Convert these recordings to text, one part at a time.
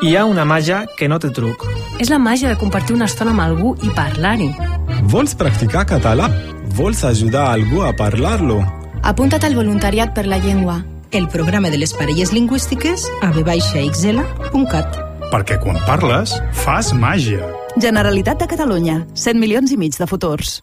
Hi ha una màgia que no té truc. És la màgia de compartir una estona amb algú i parlar-hi. Vols practicar català? Vols ajudar algú a parlar-lo? Apunta't al voluntariat per la llengua. El programa de les parelles lingüístiques a vxl.cat. Perquè quan parles, fas màgia. Generalitat de Catalunya. 100 milions i mig de futurs.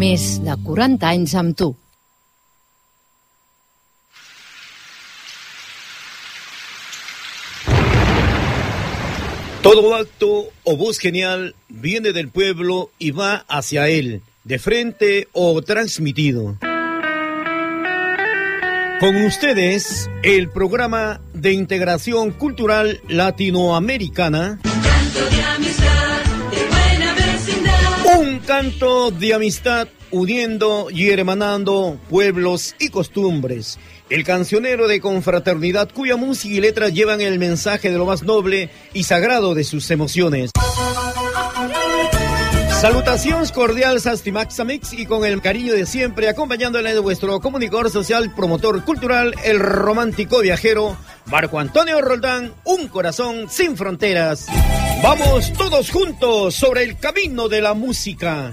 Més de 40 anys amb tu. Todo acto o voz genial viene del pueblo y va hacia él, de frente o transmitido. Con ustedes, el programa de integración cultural latinoamericana. Un canto de amistad uniendo y hermanando pueblos y costumbres. El cancionero de confraternidad cuya música y letras llevan el mensaje de lo más noble y sagrado de sus emociones. Salutaciones cordiales a Stimaxamix y con el cariño de siempre acompañándole de vuestro comunicador social, promotor cultural, el romántico viajero, Marco Antonio Roldán, un corazón sin fronteras. Vamos todos juntos sobre el camino de la música.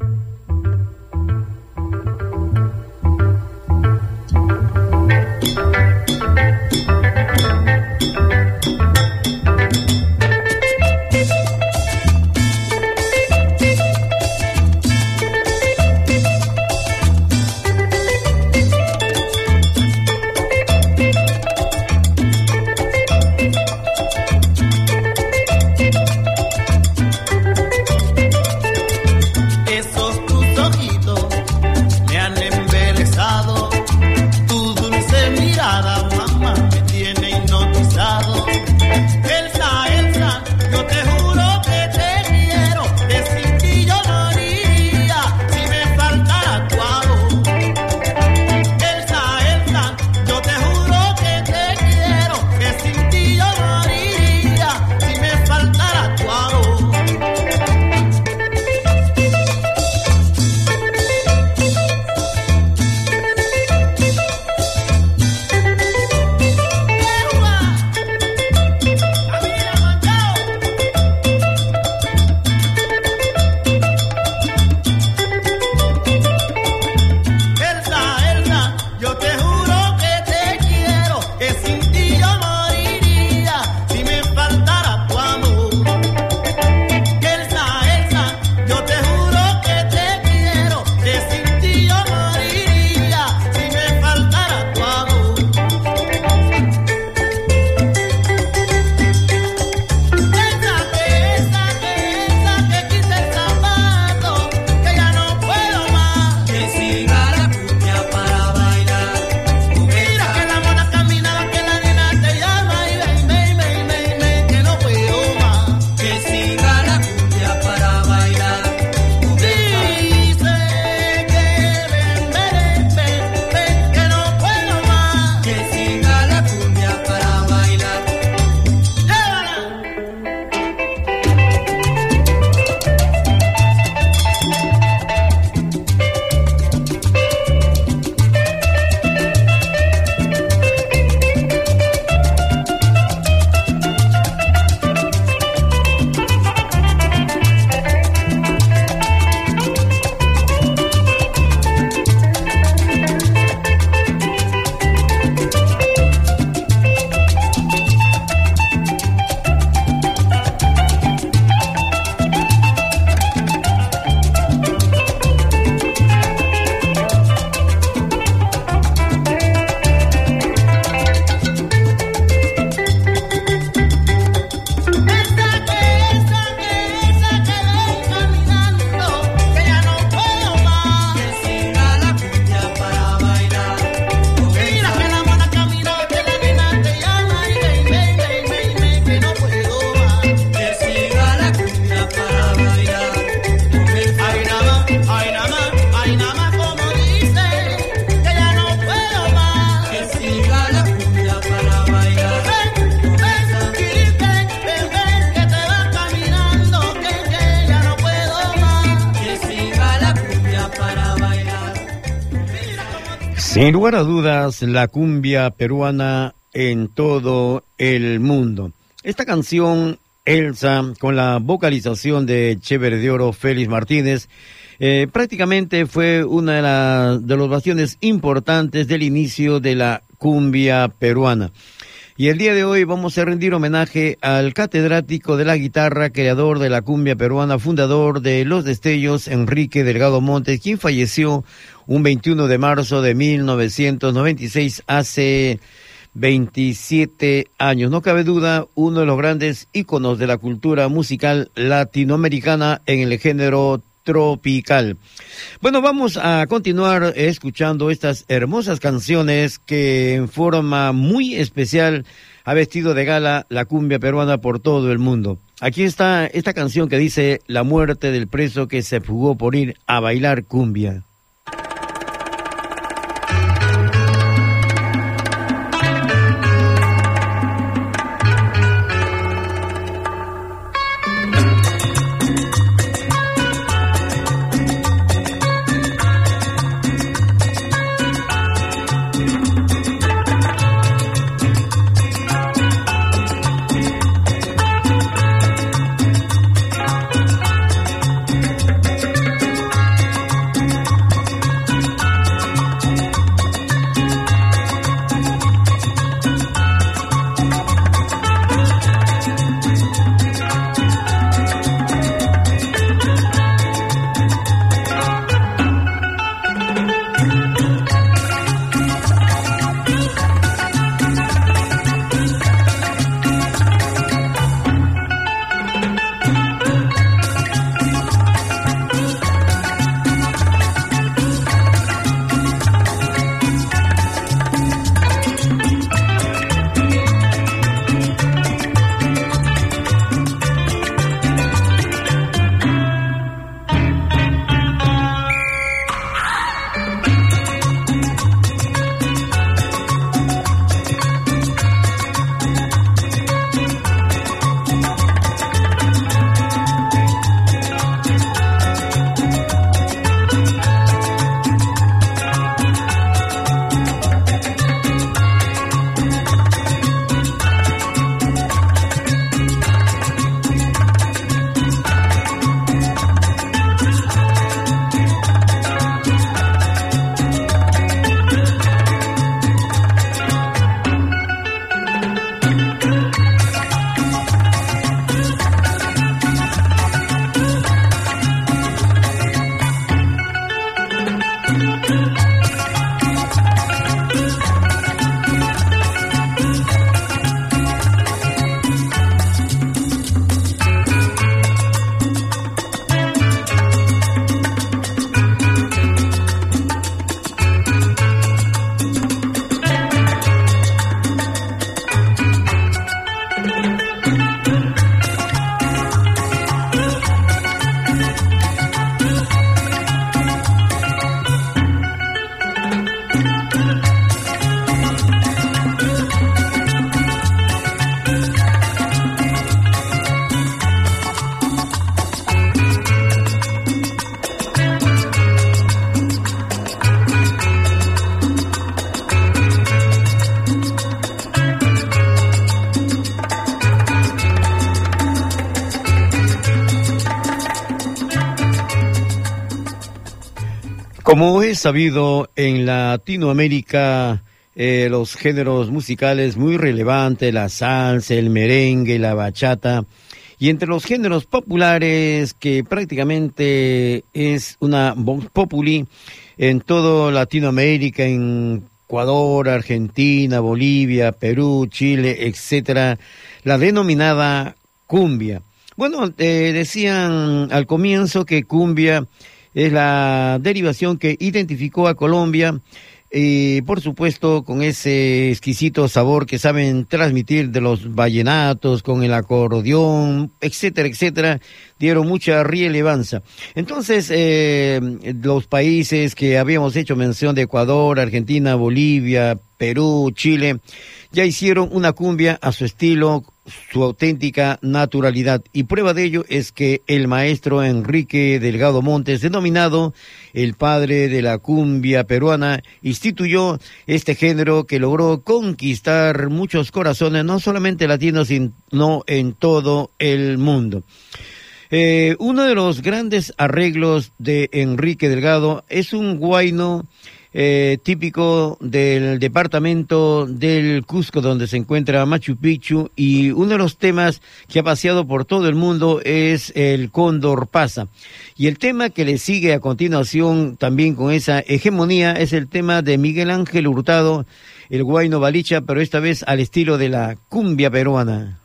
Sin lugar a dudas, la cumbia peruana en todo el mundo. Esta canción, Elsa, con la vocalización de Chévere de Oro Félix Martínez, eh, prácticamente fue una de, la, de bastiones importantes del inicio de la cumbia peruana. Y el día de hoy vamos a rendir homenaje al catedrático de la guitarra, creador de la cumbia peruana, fundador de Los Destellos, Enrique Delgado Montes, quien falleció un 21 de marzo de 1996, hace 27 años. No cabe duda, uno de los grandes íconos de la cultura musical latinoamericana en el género tropical. Bueno, vamos a continuar escuchando estas hermosas canciones que en forma muy especial ha vestido de gala la cumbia peruana por todo el mundo. Aquí está esta canción que dice La muerte del preso que se fugó por ir a bailar cumbia. Como es sabido, en Latinoamérica eh, los géneros musicales muy relevantes, la salsa, el merengue, la bachata, y entre los géneros populares que prácticamente es una vox populi en todo Latinoamérica, en Ecuador, Argentina, Bolivia, Perú, Chile, etcétera, la denominada cumbia. Bueno, eh, decían al comienzo que cumbia es la derivación que identificó a Colombia y por supuesto con ese exquisito sabor que saben transmitir de los vallenatos, con el acordeón, etcétera, etcétera, dieron mucha relevancia. Entonces, eh, los países que habíamos hecho mención de Ecuador, Argentina, Bolivia, Perú, Chile, ya hicieron una cumbia a su estilo su auténtica naturalidad. Y prueba de ello es que el maestro Enrique Delgado Montes, denominado el padre de la cumbia peruana, instituyó este género que logró conquistar muchos corazones, no solamente latinos, sino en todo el mundo. Eh, uno de los grandes arreglos de Enrique Delgado es un guayno eh, típico del departamento del Cusco, donde se encuentra Machu Picchu, y uno de los temas que ha paseado por todo el mundo es el Cóndor Pasa. Y el tema que le sigue a continuación, también con esa hegemonía, es el tema de Miguel Ángel Hurtado, el Guayno Balicha, pero esta vez al estilo de la cumbia peruana.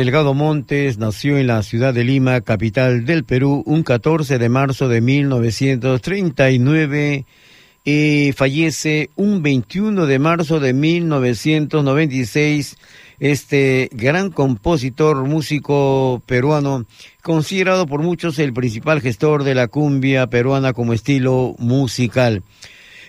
Delgado Montes nació en la ciudad de Lima, capital del Perú, un 14 de marzo de 1939 y fallece un 21 de marzo de 1996 este gran compositor, músico peruano, considerado por muchos el principal gestor de la cumbia peruana como estilo musical.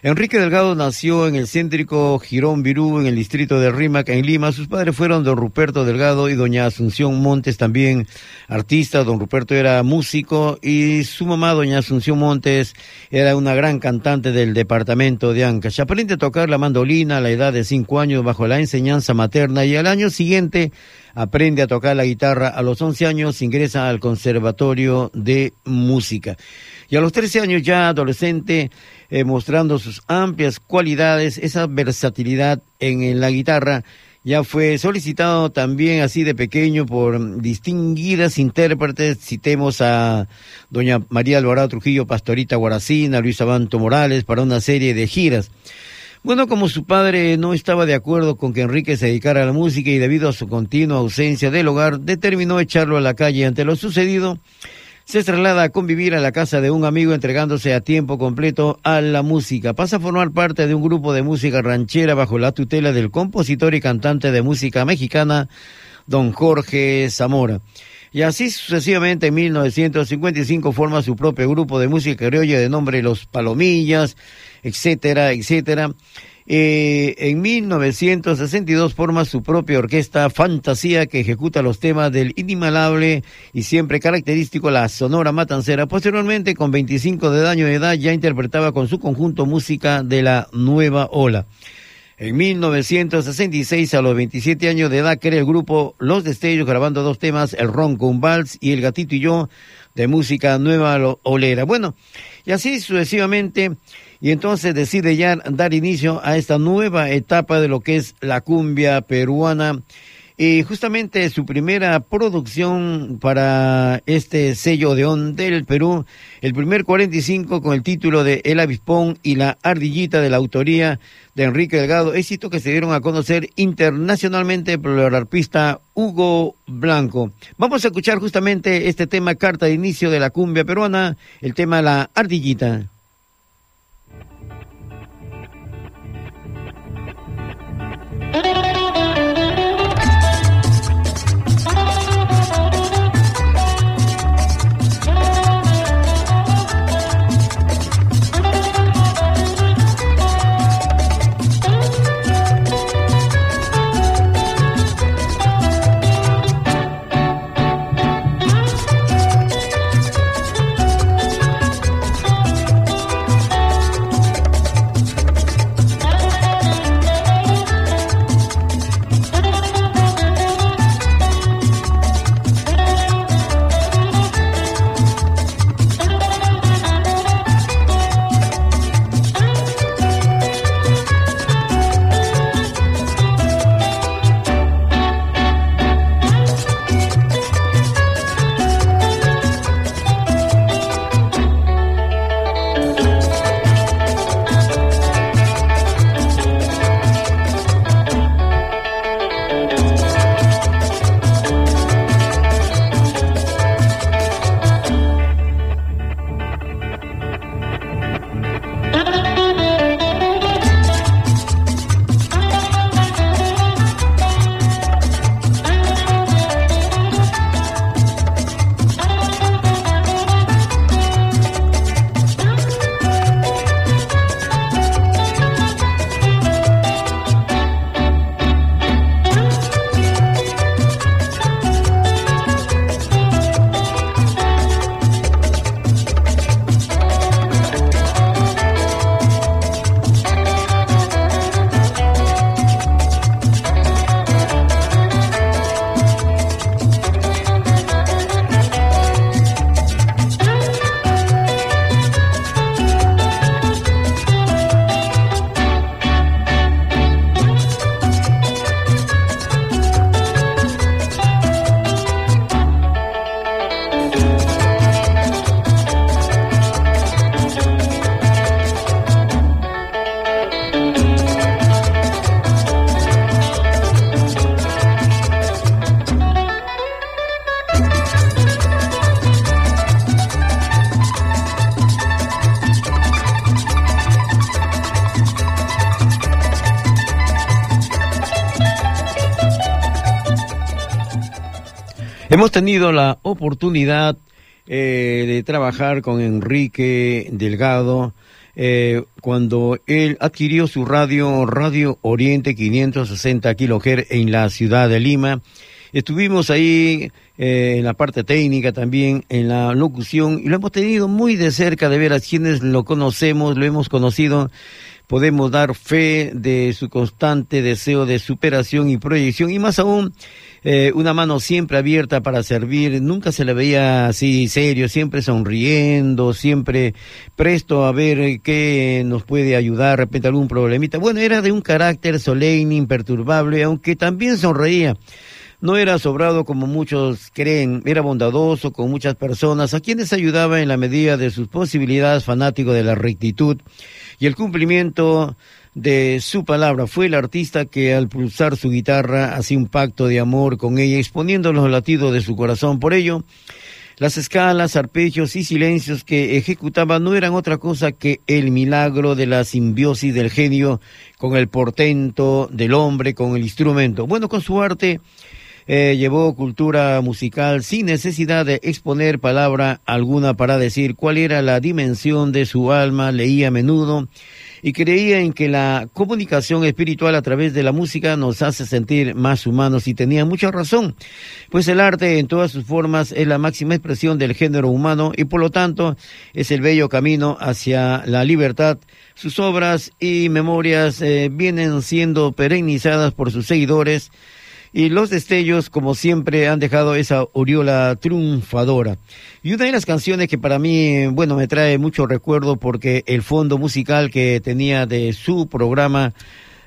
Enrique Delgado nació en el céntrico Girón Virú, en el distrito de Rímac, en Lima. Sus padres fueron don Ruperto Delgado y doña Asunción Montes, también artista. Don Ruperto era músico y su mamá, doña Asunción Montes, era una gran cantante del departamento de Ancash. Aprende a tocar la mandolina a la edad de cinco años bajo la enseñanza materna y al año siguiente aprende a tocar la guitarra. A los once años ingresa al Conservatorio de Música. Y a los trece años ya adolescente, eh, mostrando sus amplias cualidades, esa versatilidad en, la guitarra. Ya fue solicitado también así de pequeño por distinguidas intérpretes. Citemos a doña María Alvarado Trujillo, Pastorita Guaracina, Luis Abanto Morales, para una serie de giras. Bueno, como su padre no estaba de acuerdo con que Enrique se dedicara a la música y debido a su continua ausencia del hogar, determinó echarlo a la calle ante lo sucedido se traslada a convivir a la casa de un amigo entregándose a tiempo completo a la música. Pasa a formar parte de un grupo de música ranchera bajo la tutela del compositor y cantante de música mexicana, don Jorge Zamora. Y así sucesivamente en 1955 forma su propio grupo de música criolla de nombre Los Palomillas, etcétera, etcétera. Eh, en 1962 forma su propia orquesta Fantasía que ejecuta los temas del inimalable y siempre característico la Sonora Matancera. Posteriormente, con 25 de año de edad, ya interpretaba con su conjunto música de la nueva ola. En 1966, a los 27 años de edad, crea el grupo Los Destellos, grabando dos temas, El Ronco, un vals y El Gatito y yo, de música nueva olera. Bueno, y así sucesivamente, y entonces decide ya dar inicio a esta nueva etapa de lo que es la cumbia peruana y justamente su primera producción para este sello de On del Perú, el primer 45 con el título de El Avispón y la Ardillita de la autoría de Enrique Delgado, éxito que se dieron a conocer internacionalmente por el arpista Hugo Blanco. Vamos a escuchar justamente este tema, carta de inicio de la cumbia peruana, el tema La Ardillita. Hemos tenido la oportunidad eh, de trabajar con Enrique Delgado eh, cuando él adquirió su radio, Radio Oriente 560 kHz en la ciudad de Lima. Estuvimos ahí eh, en la parte técnica también, en la locución, y lo hemos tenido muy de cerca de ver a quienes lo conocemos, lo hemos conocido podemos dar fe de su constante deseo de superación y proyección y más aún eh, una mano siempre abierta para servir, nunca se le veía así serio, siempre sonriendo, siempre presto a ver qué nos puede ayudar, de repente algún problemita. Bueno, era de un carácter solemne, imperturbable, aunque también sonreía. No era sobrado como muchos creen, era bondadoso con muchas personas, a quienes ayudaba en la medida de sus posibilidades, fanático de la rectitud y el cumplimiento de su palabra. Fue el artista que al pulsar su guitarra hacía un pacto de amor con ella, exponiendo los latidos de su corazón. Por ello, las escalas, arpegios y silencios que ejecutaba no eran otra cosa que el milagro de la simbiosis del genio con el portento del hombre, con el instrumento. Bueno, con su arte eh, llevó cultura musical sin necesidad de exponer palabra alguna para decir cuál era la dimensión de su alma, leía a menudo y creía en que la comunicación espiritual a través de la música nos hace sentir más humanos y tenía mucha razón, pues el arte en todas sus formas es la máxima expresión del género humano y por lo tanto es el bello camino hacia la libertad. Sus obras y memorias eh, vienen siendo perennizadas por sus seguidores y los destellos, como siempre, han dejado esa oriola triunfadora. Y una de las canciones que para mí, bueno, me trae mucho recuerdo porque el fondo musical que tenía de su programa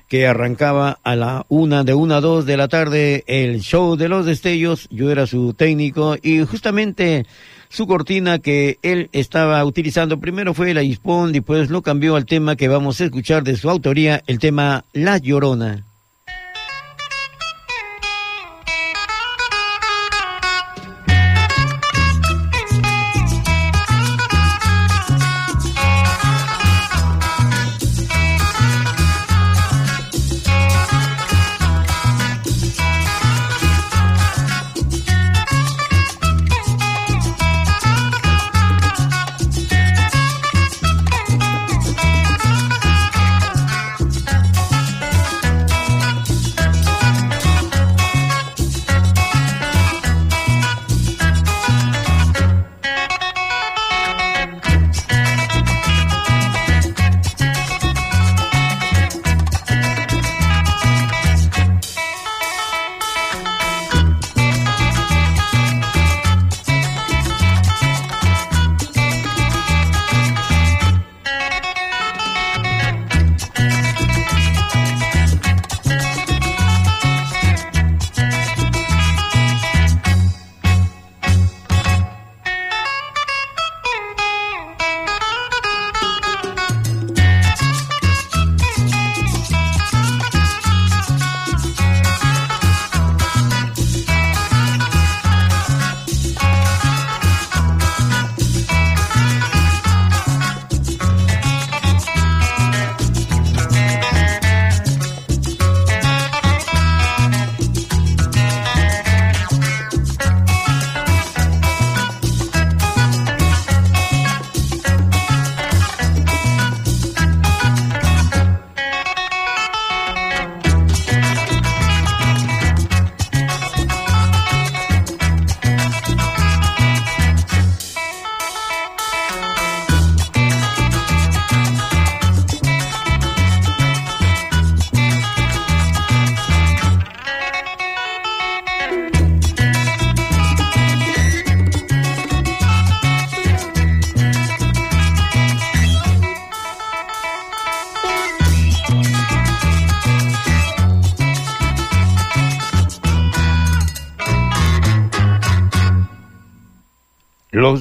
que arrancaba a la una, de una a dos de la tarde, el show de los destellos, yo era su técnico y justamente su cortina que él estaba utilizando primero fue la Ispon, después lo cambió al tema que vamos a escuchar de su autoría, el tema La Llorona.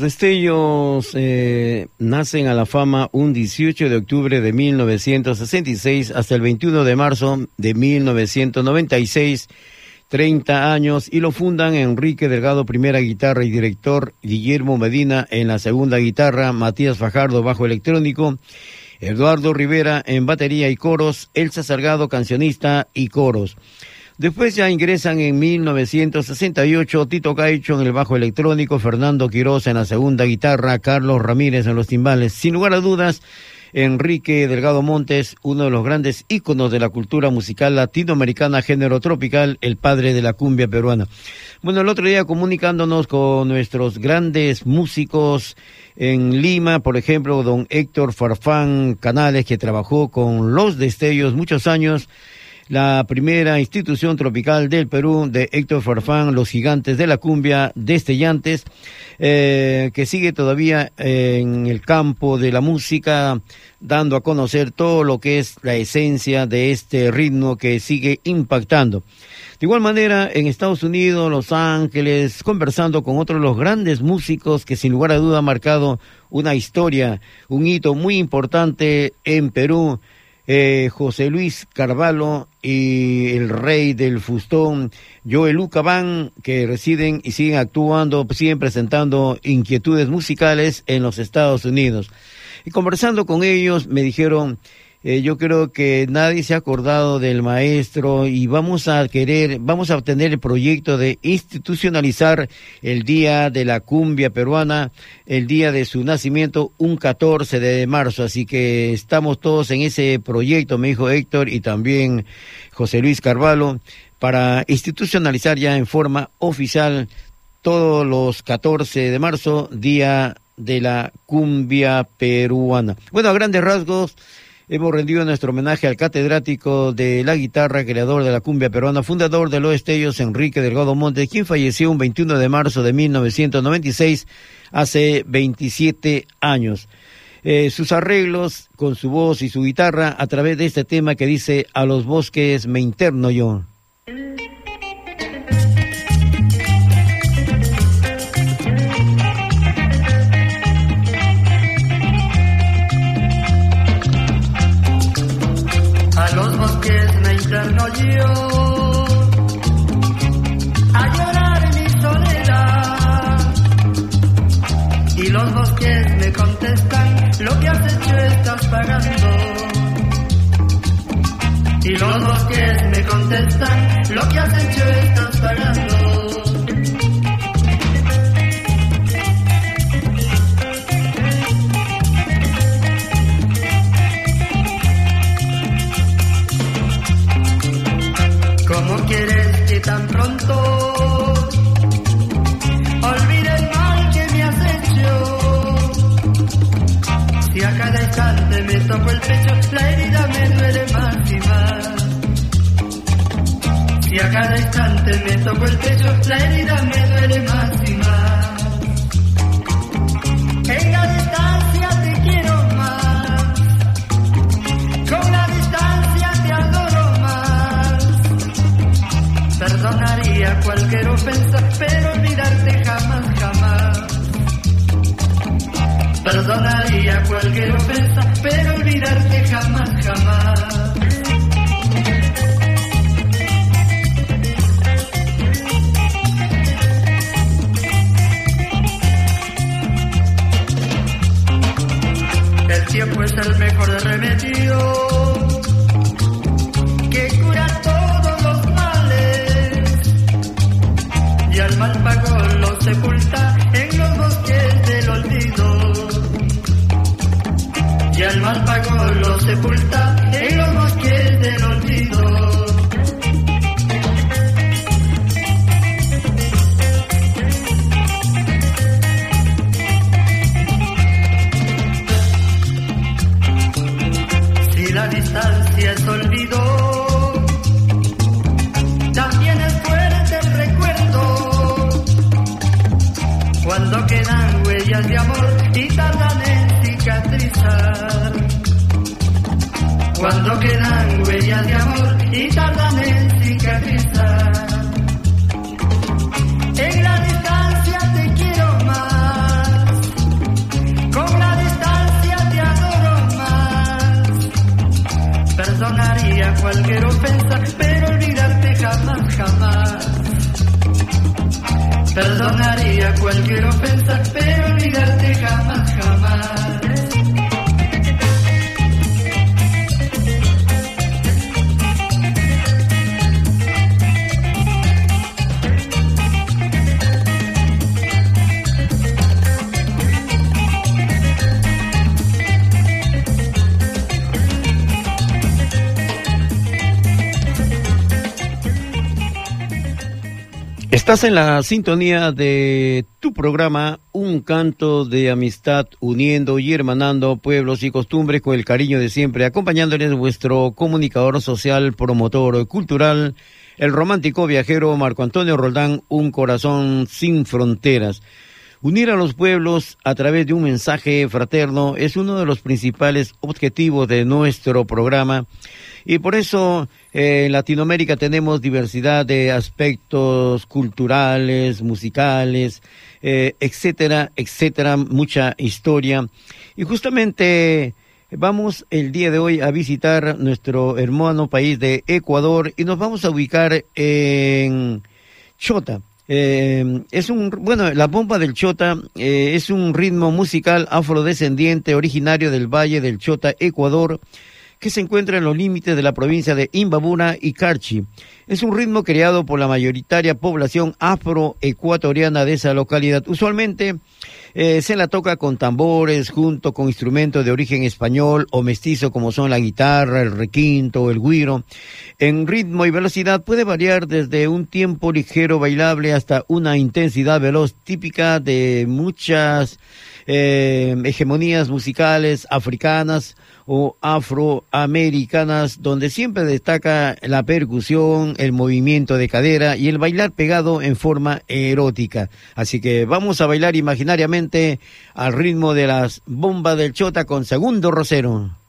Destellos eh, nacen a la fama un 18 de octubre de 1966 hasta el 21 de marzo de 1996, 30 años, y lo fundan Enrique Delgado, primera guitarra y director, Guillermo Medina en la segunda guitarra, Matías Fajardo, bajo electrónico, Eduardo Rivera en batería y coros, Elsa Salgado, cancionista y coros. Después ya ingresan en 1968 Tito Caicho en el bajo electrónico, Fernando Quiroz en la segunda guitarra, Carlos Ramírez en los timbales. Sin lugar a dudas, Enrique Delgado Montes, uno de los grandes íconos de la cultura musical latinoamericana, género tropical, el padre de la cumbia peruana. Bueno, el otro día comunicándonos con nuestros grandes músicos en Lima, por ejemplo, don Héctor Farfán Canales, que trabajó con Los Destellos muchos años, la primera institución tropical del Perú de Héctor Farfán, Los Gigantes de la Cumbia, Destellantes, eh, que sigue todavía en el campo de la música, dando a conocer todo lo que es la esencia de este ritmo que sigue impactando. De igual manera, en Estados Unidos, Los Ángeles, conversando con otros de los grandes músicos que sin lugar a duda han marcado una historia, un hito muy importante en Perú, eh, José Luis Carvalho y el rey del fustón, Joel Lucabán, que residen y siguen actuando, siguen presentando inquietudes musicales en los Estados Unidos. Y conversando con ellos me dijeron, Eh, yo creo que nadie se ha acordado del maestro y vamos a querer, vamos a obtener el proyecto de institucionalizar el Día de la Cumbia Peruana, el día de su nacimiento, un 14 de marzo. Así que estamos todos en ese proyecto, me dijo Héctor y también José Luis Carvalho, para institucionalizar ya en forma oficial todos los 14 de marzo, Día de la Cumbia Peruana. Bueno, a grandes rasgos, hemos rendido nuestro homenaje al catedrático de la guitarra, creador de la cumbia peruana, fundador de Los Estellos, Enrique Delgado Montes, quien falleció un 21 de marzo de 1996, hace 27 años. Eh, sus arreglos con su voz y su guitarra a través de este tema que dice A los bosques me interno yo. Los bosques me contestan lo que has hecho estás pagando. Y los bosques me contestan lo que has hecho estás pagando. ¿Cómo quieres que tan pronto instante me toco el pecho, la herida me duele más y más. Si a cada instante me toco el pecho, la herida me duele más y. En la distancia te quiero más. Con la distancia te adoro más. Perdonaría cualquier ofensa, pero olvidarte jamás, jamás. Perdonaría cualquier ofensa, pero olvidarte jamás, jamás. El tiempo es el mejor remedio que cura todos los males y al mal mal pago lo sepulta en los bosques del olvido. Si la distancia es olvido también es fuerte el recuerdo. Cuando quedan huellas de amor Cuando quedan huellas de amor y tardan en cicatrizar. En la distancia te quiero más, con la distancia te adoro más. Perdonaría cualquier ofensa, pero olvidarte jamás, jamás. Perdonaría cualquier ofensa, pero olvidarte jamás, jamás. Estás en la sintonía de tu programa Un canto de amistad uniendo y hermanando pueblos y costumbres con el cariño de siempre, acompañándoles vuestro comunicador social, promotor cultural, el romántico viajero Marco Antonio Roldán, Un corazón sin fronteras. Unir a los pueblos a través de un mensaje fraterno es uno de los principales objetivos de nuestro programa y por eso eh, en Latinoamérica tenemos diversidad de aspectos culturales, musicales, eh, etcétera, etcétera, mucha historia. Y justamente vamos el día de hoy a visitar nuestro hermano país de Ecuador y nos vamos a ubicar en Chota. Eh, es un, bueno, la bomba del Chota eh, es un ritmo musical afrodescendiente originario del Valle del Chota, Ecuador, que se encuentra en los límites de la provincia de Imbabura y Carchi. Es un ritmo creado por la mayoritaria población afroecuatoriana de esa localidad. Usualmente eh, se la toca con tambores junto con instrumentos de origen español o mestizo como son la guitarra, el requinto, el guiro. En ritmo y velocidad puede variar desde un tiempo ligero bailable hasta una intensidad veloz típica de muchas eh, hegemonías musicales africanas o afroamericanas, donde siempre destaca la percusión, el movimiento de cadera y el bailar pegado en forma erótica. Así que vamos a bailar imaginariamente al ritmo de las bombas del chota con segundo rosero.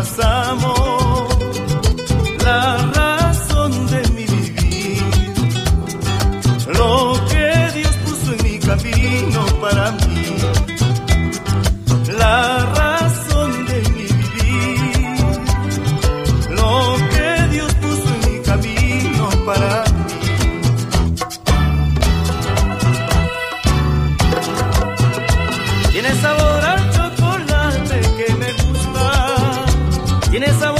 Lo Tiene sabor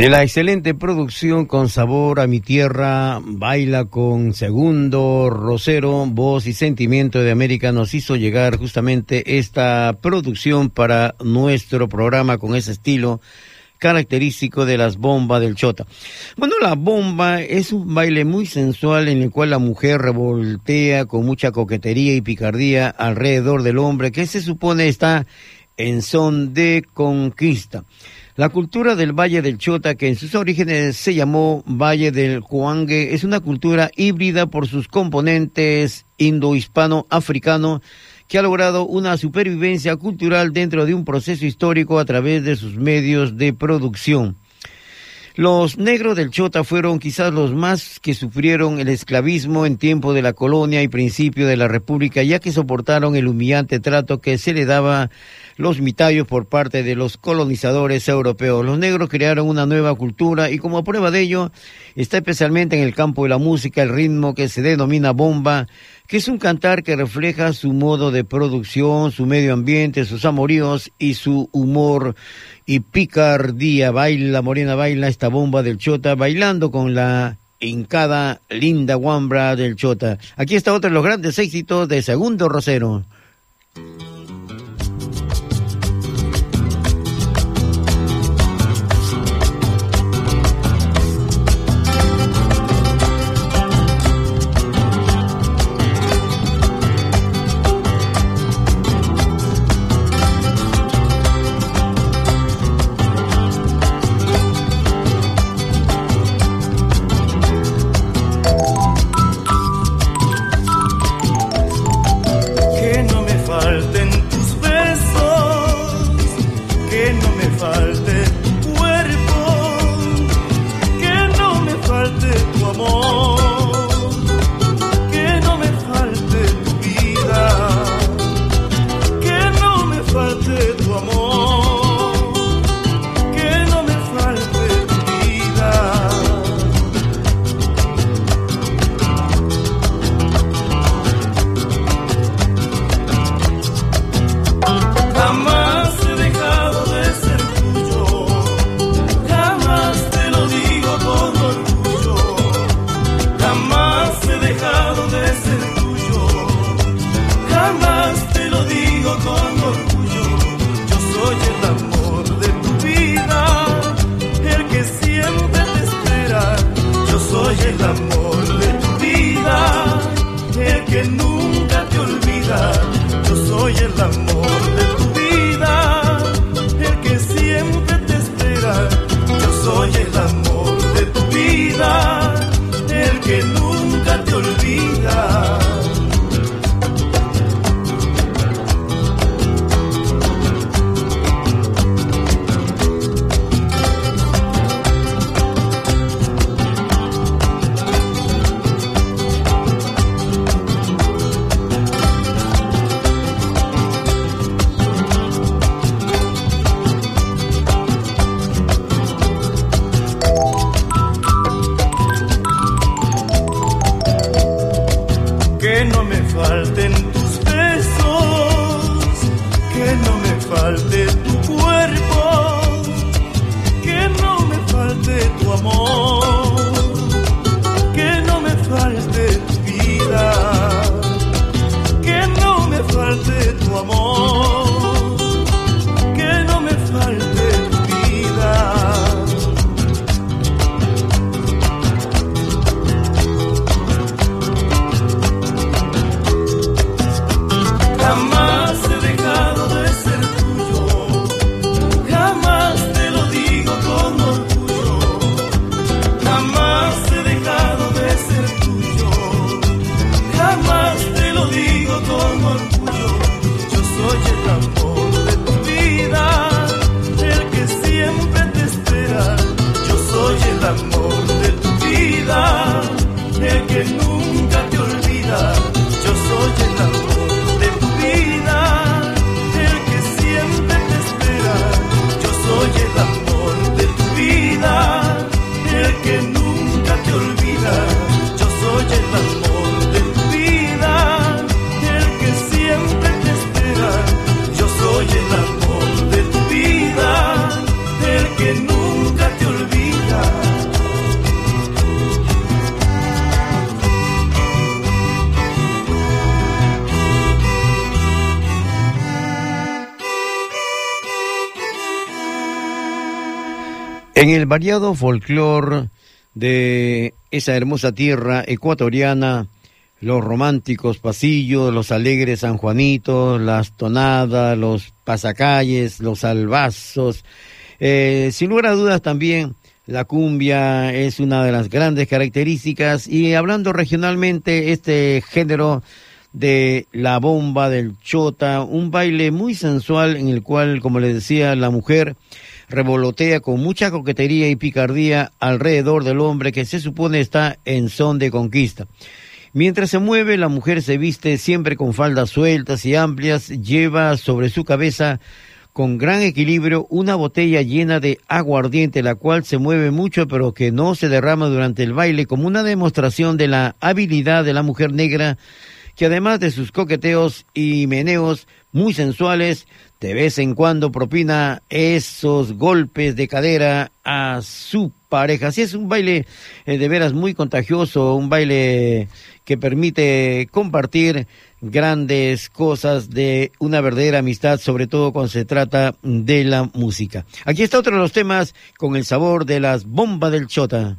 De la excelente producción con sabor a mi tierra, baila con segundo Rosero, voz y sentimiento de América nos hizo llegar justamente esta producción para nuestro programa con ese estilo característico de las bombas del chota. Bueno, la bomba es un baile muy sensual en el cual la mujer revoltea con mucha coquetería y picardía alrededor del hombre que se supone está en son de conquista. La cultura del Valle del Chota, que en sus orígenes se llamó Valle del Huangue, es una cultura híbrida por sus componentes indo-hispano-africano que ha logrado una supervivencia cultural dentro de un proceso histórico a través de sus medios de producción. Los negros del Chota fueron quizás los más que sufrieron el esclavismo en tiempo de la colonia y principio de la República, ya que soportaron el humillante trato que se le daba los mitayos por parte de los colonizadores europeos. Los negros crearon una nueva cultura y como prueba de ello está especialmente en el campo de la música el ritmo que se denomina bomba, que es un cantar que refleja su modo de producción, su medio ambiente, sus amoríos y su humor y picardía. Baila, Morena, baila esta bomba del Chota, bailando con la hincada linda guambra del Chota. Aquí está otro de los grandes éxitos de Segundo Rosero. En el variado folclore de esa hermosa tierra ecuatoriana, los románticos pasillos, los alegres sanjuanitos, las tonadas, los pasacalles, los albazos, eh, sin lugar a dudas también la cumbia es una de las grandes características. Y hablando regionalmente este género de la bomba del chota, un baile muy sensual en el cual, como les decía, la mujer revolotea con mucha coquetería y picardía alrededor del hombre que se supone está en son de conquista. Mientras se mueve, la mujer se viste siempre con faldas sueltas y amplias, lleva sobre su cabeza con gran equilibrio una botella llena de aguardiente, la cual se mueve mucho pero que no se derrama durante el baile, como una demostración de la habilidad de la mujer negra, que además de sus coqueteos y meneos muy sensuales, de vez en cuando propina esos golpes de cadera a su pareja. Así es un baile eh, de veras muy contagioso, un baile que permite compartir grandes cosas de una verdadera amistad, sobre todo cuando se trata de la música. Aquí está otro de los temas con el sabor de las bombas del chota.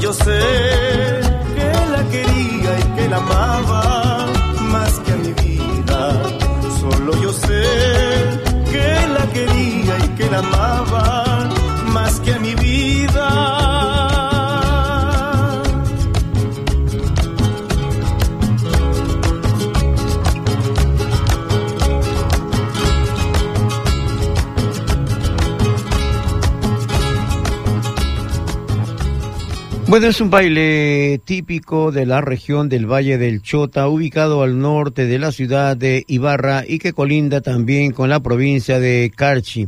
Yo sé que la quería y que la amaba más que a mi vida. Solo yo sé que la quería y que la amaba más que a mi vida. Bueno, es un baile típico de la región del Valle del Chota, ubicado al norte de la ciudad de Ibarra y que colinda también con la provincia de Carchi.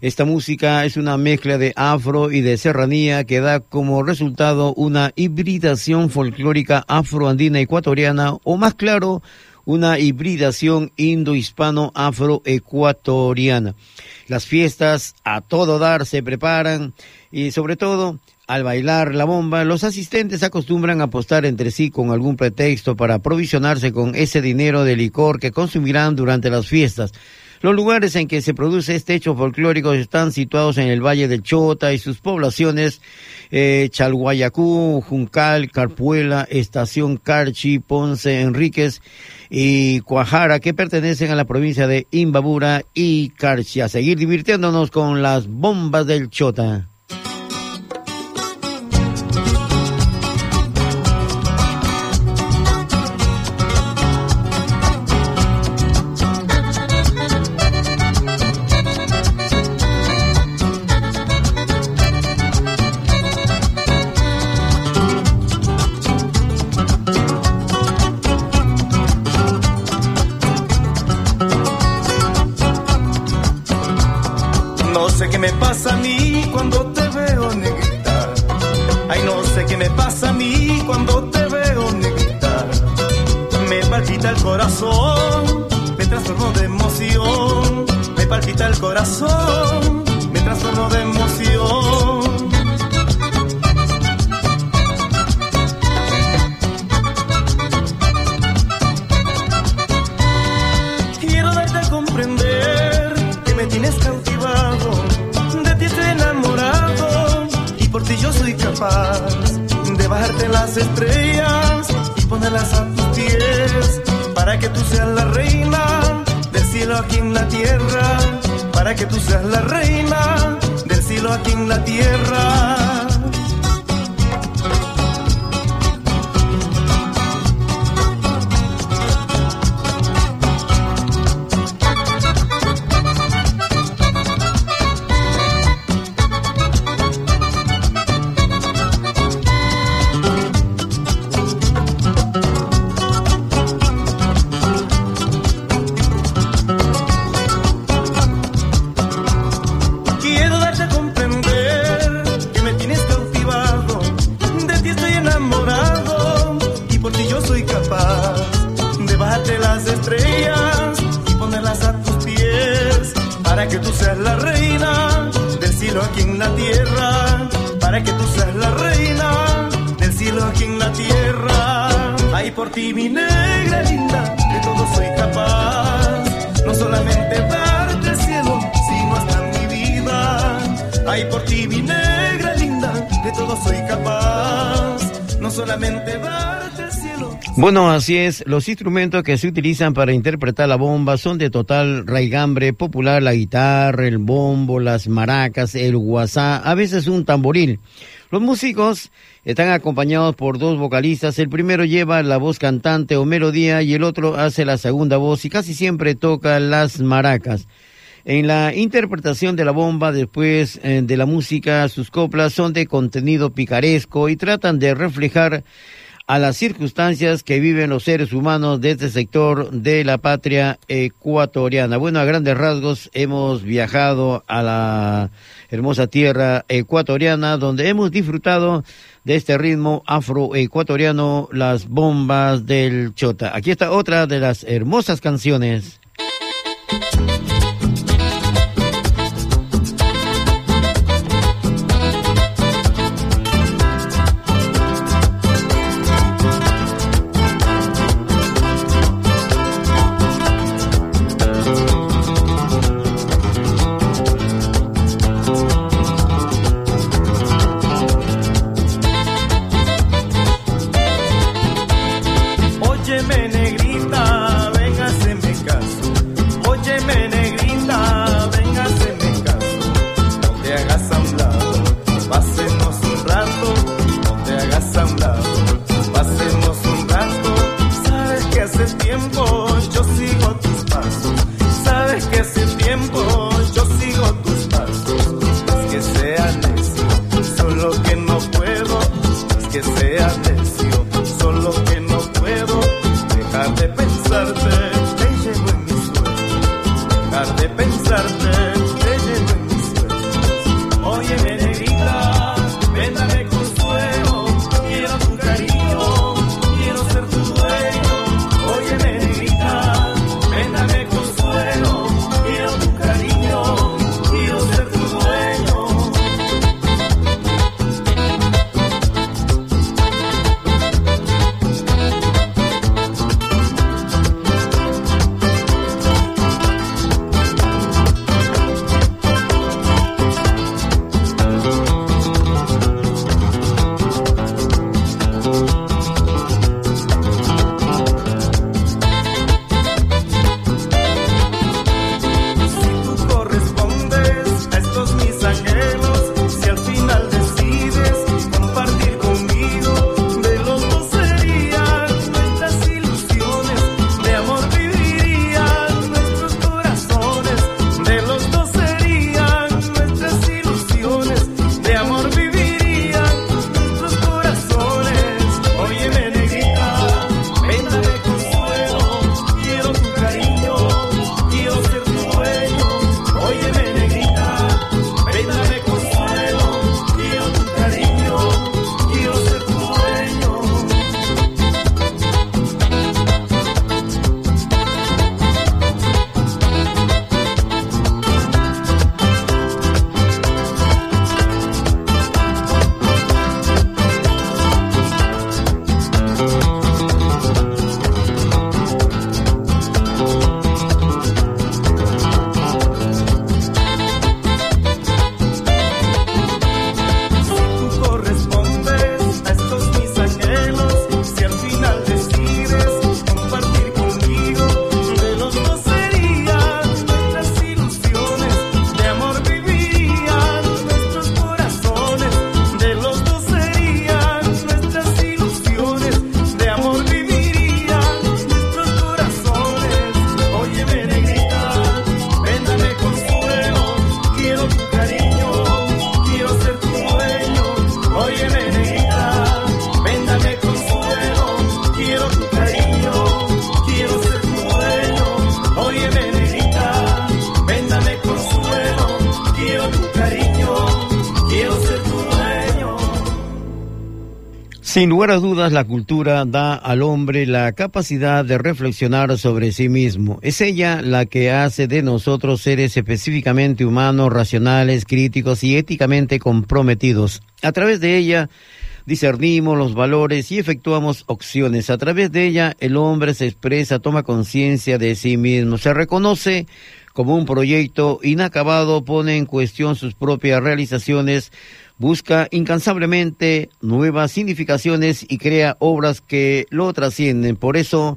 Esta música es una mezcla de afro y de serranía que da como resultado una hibridación folclórica afroandina ecuatoriana o más claro, una hibridación indo-hispano-afroecuatoriana. Las fiestas a todo dar se preparan y sobre todo al bailar la bomba, los asistentes acostumbran apostar entre sí con algún pretexto para aprovisionarse con ese dinero de licor que consumirán durante las fiestas. Los lugares en que se produce este hecho folclórico están situados en el Valle del Chota y sus poblaciones eh, Chalguayacú, Juncal, Carpuela, Estación Carchi, Ponce, Enríquez y Cuajara, que pertenecen a la provincia de Imbabura y Carchi. A seguir divirtiéndonos con las bombas del Chota. Sé qué me pasa a mí cuando te veo negrita. Ay, no sé qué me pasa a mí cuando te veo negrita. Me palpita el corazón, me transformo de emoción. Me palpita el corazón, me transformo de emoción. De bajarte las estrellas y ponerlas a tus pies para que tú seas la reina del cielo aquí en la tierra, para que tú seas la reina del cielo aquí en la tierra. No solamente el cielo. Bueno, así es. Los instrumentos que se utilizan para interpretar la bomba son de total raigambre popular, la guitarra, el bombo, las maracas, el guasá, a veces un tamboril. Los músicos están acompañados por dos vocalistas. El primero lleva la voz cantante o melodía y el otro hace la segunda voz y casi siempre toca las maracas. En la interpretación de la bomba, después eh, de la música, sus coplas son de contenido picaresco y tratan de reflejar a las circunstancias que viven los seres humanos de este sector de la patria ecuatoriana. Bueno, a grandes rasgos hemos viajado a la hermosa tierra ecuatoriana donde hemos disfrutado de este ritmo afroecuatoriano, las bombas del Chota. Aquí está otra de las hermosas canciones. De pensarte. Lugar a dudas, la cultura da al hombre la capacidad de reflexionar sobre sí mismo. Es ella la que hace de nosotros seres específicamente humanos, racionales, críticos y éticamente comprometidos. A través de ella discernimos los valores y efectuamos opciones. A través de ella el hombre se expresa, toma conciencia de sí mismo, se reconoce como un proyecto inacabado, pone en cuestión sus propias realizaciones, busca incansablemente nuevas significaciones y crea obras que lo trascienden. Por eso,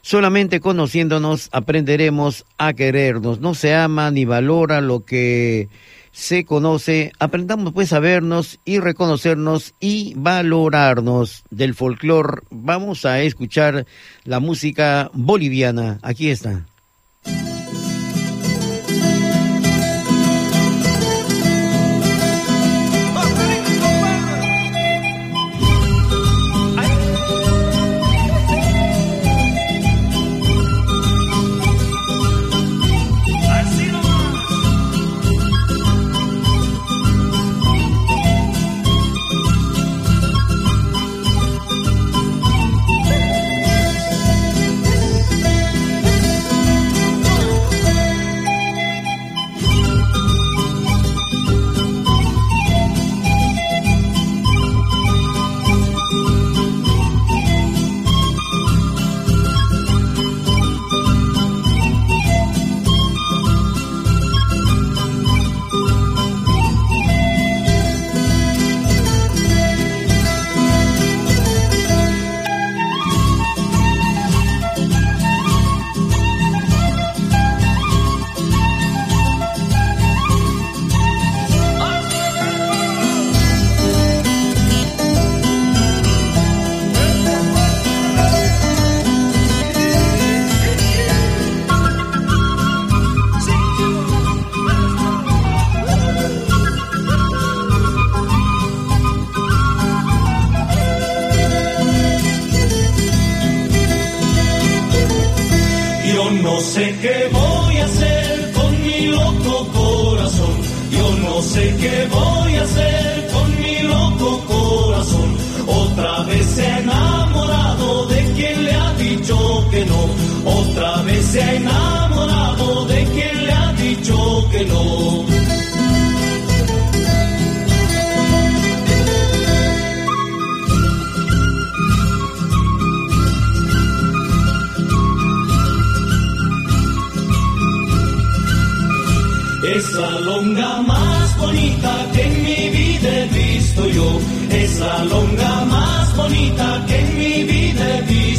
solamente conociéndonos aprenderemos a querernos. No se ama ni valora lo que se conoce. Aprendamos pues a vernos y reconocernos y valorarnos. Del folclore vamos a escuchar la música boliviana. Aquí está.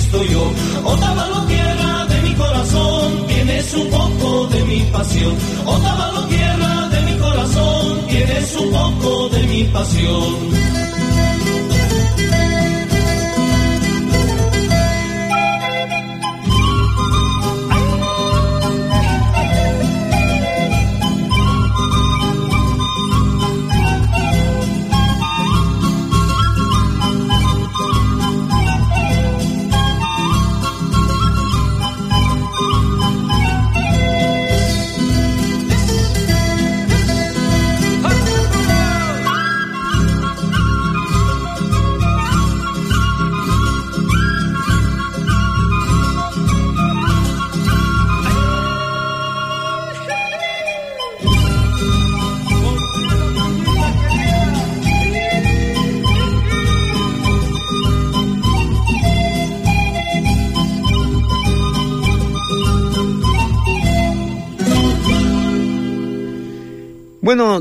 Visto yo. Otavalo tierra de mi corazón, tienes un poco de mi pasión. Otavalo tierra de mi corazón, tienes un poco de mi pasión.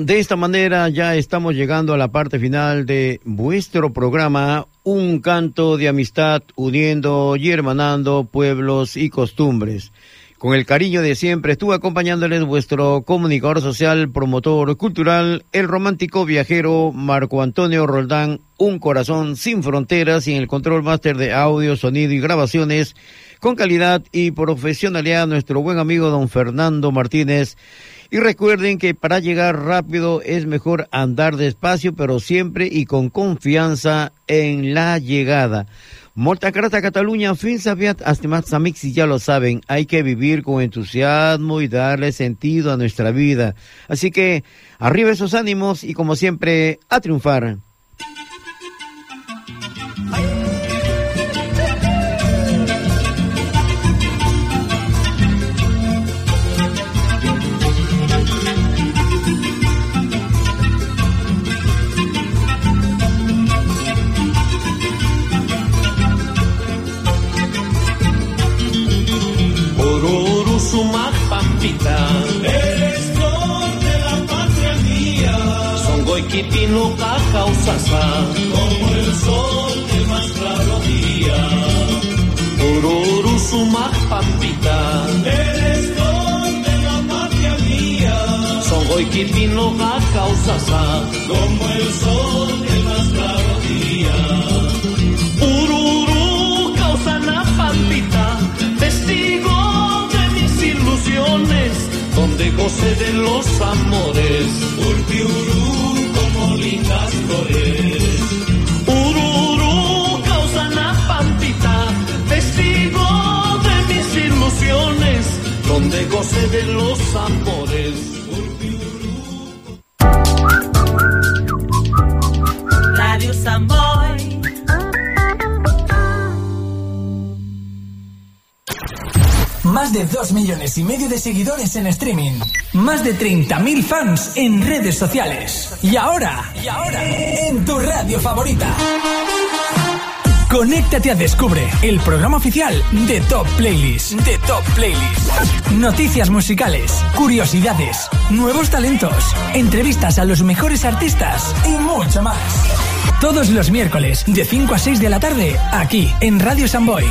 De esta manera ya estamos llegando a la parte final de vuestro programa, Un canto de amistad uniendo y hermanando pueblos y costumbres. Con el cariño de siempre estuve acompañándoles vuestro comunicador social, promotor cultural, el romántico viajero Marco Antonio Roldán, un corazón sin fronteras y en el control máster de audio, sonido y grabaciones con calidad y profesionalidad nuestro buen amigo don Fernando Martínez. Y recuerden que para llegar rápido es mejor andar despacio, pero siempre y con confianza en la llegada. Molta Carta Cataluña, fin sabiat y ya lo saben, hay que vivir con entusiasmo y darle sentido a nuestra vida. Así que arriba esos ánimos y como siempre, a triunfar. Como el sol del más claro día Oruru sumak pampita Eres flor de la patria mía Son goikipino cacausasa Como el sol del más claro día Ururu causana pampita testigo de mis ilusiones, donde goce de los amores. Urpiurú donde goce de los amores. Más de 2 millones y medio de seguidores en streaming. Más de 30.000 fans en redes sociales. Y ahora, y ahora, en tu radio favorita. Conéctate a Descubre, el programa oficial de Top Playlist. De Top Playlist. Noticias musicales, curiosidades, nuevos talentos, entrevistas a los mejores artistas y mucho más. Todos los miércoles, de 5 a 6 de la tarde, aquí en Radio Samboy.